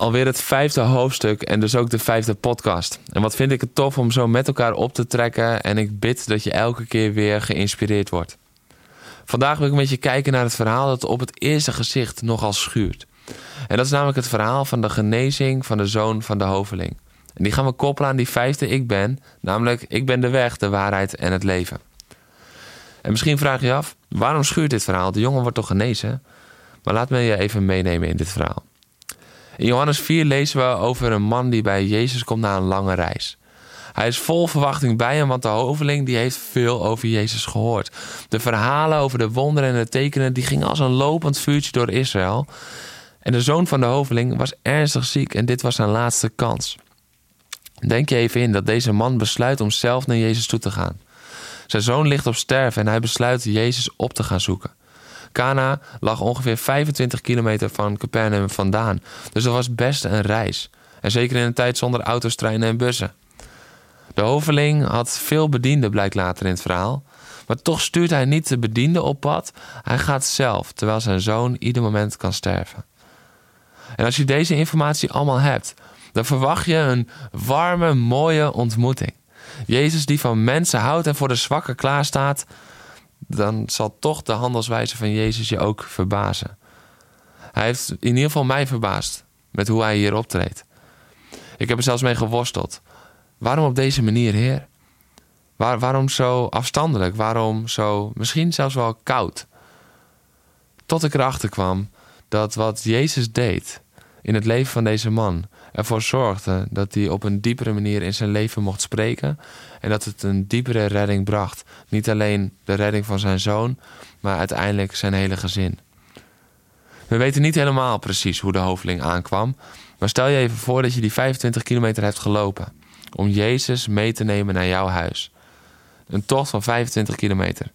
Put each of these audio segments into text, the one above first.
Alweer het vijfde hoofdstuk en dus ook de vijfde podcast. En wat vind ik het tof om zo met elkaar op te trekken en ik bid dat je elke keer weer geïnspireerd wordt. Vandaag wil ik met je kijken naar het verhaal dat op het eerste gezicht nogal schuurt. En dat is namelijk het verhaal van de genezing van de zoon van de hoveling. En die gaan we koppelen aan die vijfde ik ben, namelijk ik ben de weg, de waarheid en het leven. En misschien vraag je je af, waarom schuurt dit verhaal? De jongen wordt toch genezen? Maar laat me je even meenemen in dit verhaal. In Johannes 4 lezen we over een man die bij Jezus komt na een lange reis. Hij is vol verwachting bij hem, want de hoveling die heeft veel over Jezus gehoord. De verhalen over de wonderen en de tekenen die gingen als een lopend vuurtje door Israël. En de zoon van de hoveling was ernstig ziek en dit was zijn laatste kans. Denk je even in dat deze man besluit om zelf naar Jezus toe te gaan. Zijn zoon ligt op sterven en hij besluit Jezus op te gaan zoeken. Cana lag ongeveer 25 kilometer van Capernaum vandaan. Dus dat was best een reis. En zeker in een tijd zonder auto's, treinen en bussen. De hoveling had veel bedienden, blijkt later in het verhaal. Maar toch stuurt hij niet de bedienden op pad. Hij gaat zelf, terwijl zijn zoon ieder moment kan sterven. En als je deze informatie allemaal hebt, dan verwacht je een warme, mooie ontmoeting. Jezus die van mensen houdt en voor de zwakken klaarstaat, dan zal toch de handelswijze van Jezus je ook verbazen. Hij heeft in ieder geval mij verbaasd met hoe hij hier optreedt. Ik heb er zelfs mee geworsteld. Waarom op deze manier, Heer? Waar, waarom zo afstandelijk? Waarom zo misschien zelfs wel koud? Tot ik erachter kwam dat wat Jezus deed in het leven van deze man ervoor zorgde dat hij op een diepere manier in zijn leven mocht spreken en dat het een diepere redding bracht. Niet alleen de redding van zijn zoon, maar uiteindelijk zijn hele gezin. We weten niet helemaal precies hoe de hoveling aankwam, maar stel je even voor dat je die 25 kilometer hebt gelopen om Jezus mee te nemen naar jouw huis. Een tocht van 25 kilometer.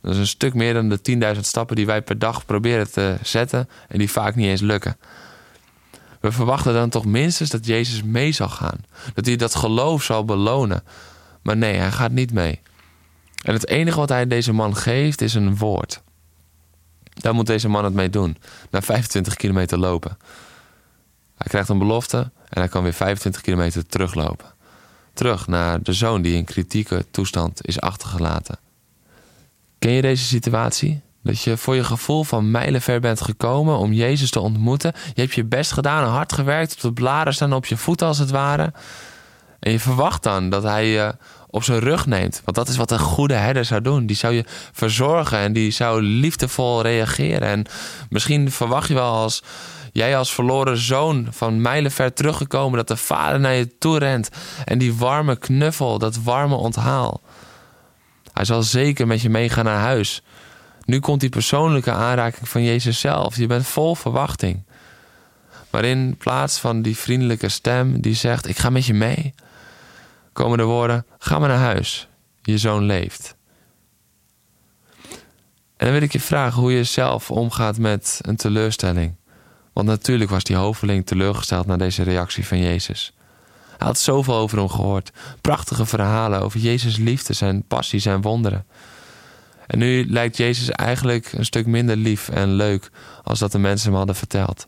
Dat is een stuk meer dan de 10.000 stappen die wij per dag proberen te zetten en die vaak niet eens lukken. We verwachten dan toch minstens dat Jezus mee zal gaan. Dat hij dat geloof zal belonen. Maar nee, hij gaat niet mee. En het enige wat hij deze man geeft is een woord. Daar moet deze man het mee doen. Na 25 kilometer lopen. Hij krijgt een belofte en hij kan weer 25 kilometer teruglopen. Terug naar de zoon die in kritieke toestand is achtergelaten. Ken je deze situatie? Dat je voor je gevoel van mijlenver bent gekomen om Jezus te ontmoeten. Je hebt je best gedaan en hard gewerkt. Op de blaren staan op je voeten als het ware. En je verwacht dan dat hij je op zijn rug neemt. Want dat is wat een goede herder zou doen. Die zou je verzorgen en die zou liefdevol reageren. En misschien verwacht je wel als jij als verloren zoon van mijlenver teruggekomen... dat de vader naar je toe rent. En die warme knuffel, dat warme onthaal. Hij zal zeker met je meegaan naar huis... Nu komt die persoonlijke aanraking van Jezus zelf. Je bent vol verwachting. Maar in plaats van die vriendelijke stem die zegt: Ik ga met je mee, komen de woorden: Ga maar naar huis. Je zoon leeft. En dan wil ik je vragen hoe je zelf omgaat met een teleurstelling. Want natuurlijk was die hoveling teleurgesteld na deze reactie van Jezus. Hij had zoveel over hem gehoord. Prachtige verhalen over Jezus' liefde, zijn passie, zijn wonderen. En nu lijkt Jezus eigenlijk een stuk minder lief en leuk als dat de mensen hem hadden verteld.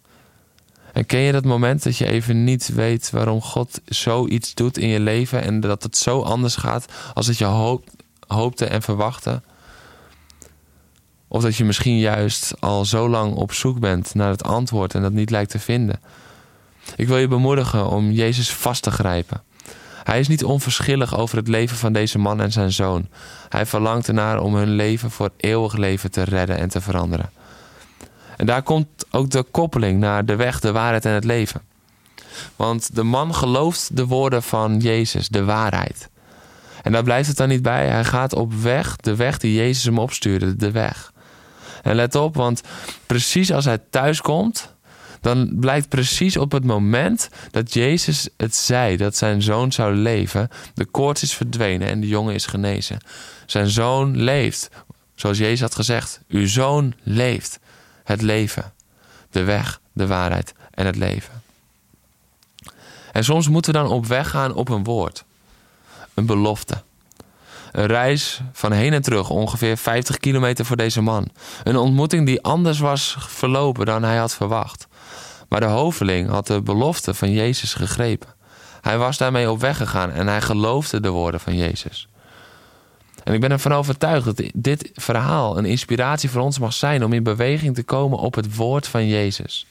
En ken je dat moment dat je even niet weet waarom God zoiets doet in je leven en dat het zo anders gaat als dat je hoop, hoopte en verwachtte? Of dat je misschien juist al zo lang op zoek bent naar het antwoord en dat niet lijkt te vinden. Ik wil je bemoedigen om Jezus vast te grijpen. Hij is niet onverschillig over het leven van deze man en zijn zoon. Hij verlangt ernaar om hun leven voor eeuwig leven te redden en te veranderen. En daar komt ook de koppeling naar de weg, de waarheid en het leven. Want de man gelooft de woorden van Jezus, de waarheid. En daar blijft het dan niet bij. Hij gaat op weg, de weg die Jezus hem opstuurde, de weg. En let op, want precies als hij thuis komt, dan blijkt precies op het moment dat Jezus het zei dat zijn zoon zou leven, de koorts is verdwenen en de jongen is genezen. Zijn zoon leeft, zoals Jezus had gezegd: Uw zoon leeft. Het leven, de weg, de waarheid en het leven. En soms moeten we dan op weg gaan op een woord, een belofte. Een reis van heen en terug, ongeveer 50 kilometer voor deze man. Een ontmoeting die anders was verlopen dan hij had verwacht. Maar de hoveling had de belofte van Jezus gegrepen. Hij was daarmee op weg gegaan en hij geloofde de woorden van Jezus. En ik ben ervan overtuigd dat dit verhaal een inspiratie voor ons mag zijn om in beweging te komen op het woord van Jezus.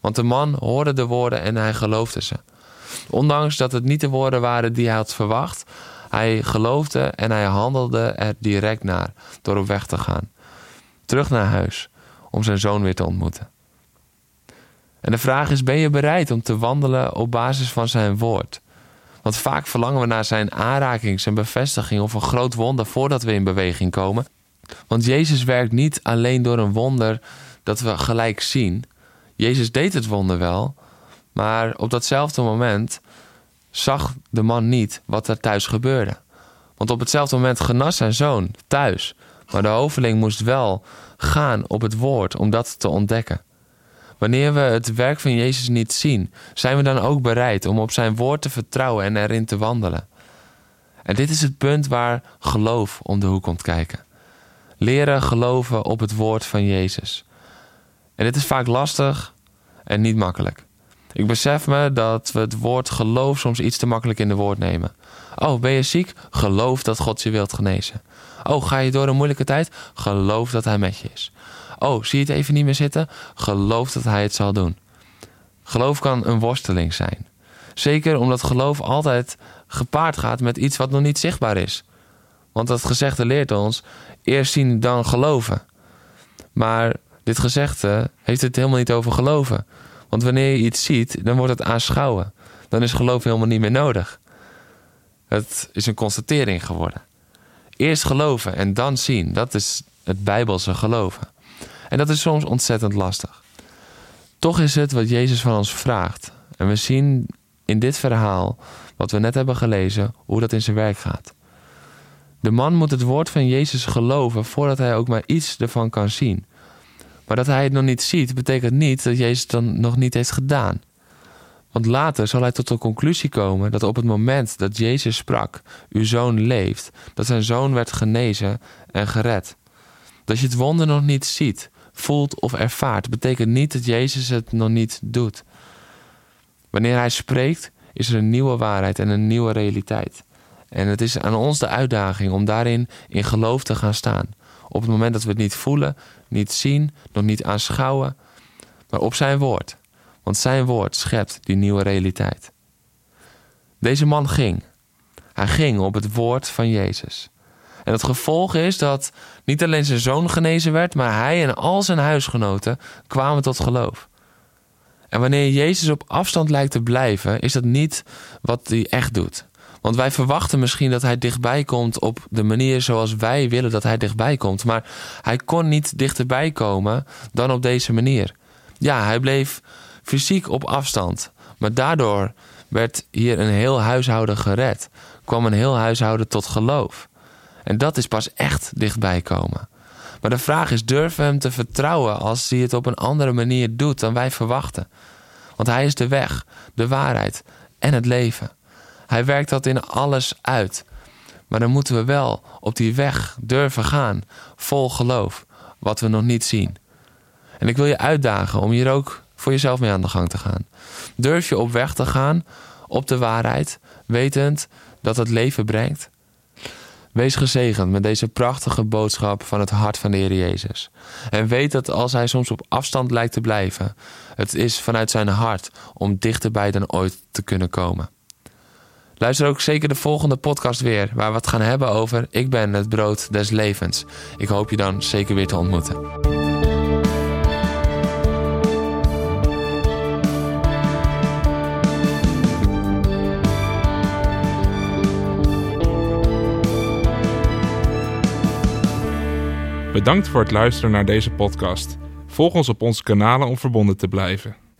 Want de man hoorde de woorden en hij geloofde ze. Ondanks dat het niet de woorden waren die hij had verwacht, hij geloofde en hij handelde er direct naar door op weg te gaan. Terug naar huis om zijn zoon weer te ontmoeten. En de vraag is: ben je bereid om te wandelen op basis van zijn woord? Want vaak verlangen we naar zijn aanraking, zijn bevestiging of een groot wonder voordat we in beweging komen. Want Jezus werkt niet alleen door een wonder dat we gelijk zien. Jezus deed het wonder wel, maar op datzelfde moment zag de man niet wat er thuis gebeurde. Want op hetzelfde moment genas zijn zoon thuis. Maar de hoveling moest wel gaan op het woord om dat te ontdekken. Wanneer we het werk van Jezus niet zien, zijn we dan ook bereid om op zijn woord te vertrouwen en erin te wandelen. En dit is het punt waar geloof om de hoek komt kijken. Leren geloven op het woord van Jezus. En dit is vaak lastig en niet makkelijk. Ik besef me dat we het woord geloof soms iets te makkelijk in de woord nemen. Oh, ben je ziek? Geloof dat God je wilt genezen. Oh, ga je door een moeilijke tijd? Geloof dat Hij met je is. Oh, zie je het even niet meer zitten? Geloof dat Hij het zal doen. Geloof kan een worsteling zijn. Zeker omdat geloof altijd gepaard gaat met iets wat nog niet zichtbaar is. Want dat gezegde leert ons: eerst zien dan geloven. Maar dit gezegde heeft het helemaal niet over geloven. Want wanneer je iets ziet, dan wordt het aanschouwen. Dan is geloof helemaal niet meer nodig. Het is een constatering geworden. Eerst geloven en dan zien. Dat is het Bijbelse geloven. En dat is soms ontzettend lastig. Toch is het wat Jezus van ons vraagt. En we zien in dit verhaal, wat we net hebben gelezen, hoe dat in zijn werk gaat. De man moet het woord van Jezus geloven voordat hij ook maar iets ervan kan zien. Maar dat hij het nog niet ziet, betekent niet dat Jezus het dan nog niet heeft gedaan. Want later zal hij tot de conclusie komen dat op het moment dat Jezus sprak: Uw zoon leeft, dat zijn zoon werd genezen en gered. Dat je het wonder nog niet ziet, voelt of ervaart, betekent niet dat Jezus het nog niet doet. Wanneer hij spreekt, is er een nieuwe waarheid en een nieuwe realiteit. En het is aan ons de uitdaging om daarin in geloof te gaan staan. Op het moment dat we het niet voelen, niet zien, nog niet aanschouwen, maar op zijn woord. Want zijn woord schept die nieuwe realiteit. Deze man ging. Hij ging op het woord van Jezus. En het gevolg is dat niet alleen zijn zoon genezen werd, maar hij en al zijn huisgenoten kwamen tot geloof. En wanneer Jezus op afstand lijkt te blijven, is dat niet wat hij echt doet. Want wij verwachten misschien dat hij dichtbij komt op de manier zoals wij willen dat hij dichtbij komt. Maar hij kon niet dichterbij komen dan op deze manier. Ja, hij bleef fysiek op afstand. Maar daardoor werd hier een heel huishouden gered. Kwam een heel huishouden tot geloof. En dat is pas echt dichtbij komen. Maar de vraag is: durven we hem te vertrouwen als hij het op een andere manier doet dan wij verwachten? Want hij is de weg, de waarheid en het leven. Hij werkt dat in alles uit. Maar dan moeten we wel op die weg durven gaan, vol geloof, wat we nog niet zien. En ik wil je uitdagen om hier ook voor jezelf mee aan de gang te gaan. Durf je op weg te gaan, op de waarheid, wetend dat het leven brengt? Wees gezegend met deze prachtige boodschap van het hart van de Heer Jezus. En weet dat als hij soms op afstand lijkt te blijven, het is vanuit zijn hart om dichterbij dan ooit te kunnen komen. Luister ook zeker de volgende podcast weer, waar we het gaan hebben over Ik ben het brood des levens. Ik hoop je dan zeker weer te ontmoeten. Bedankt voor het luisteren naar deze podcast. Volg ons op onze kanalen om verbonden te blijven.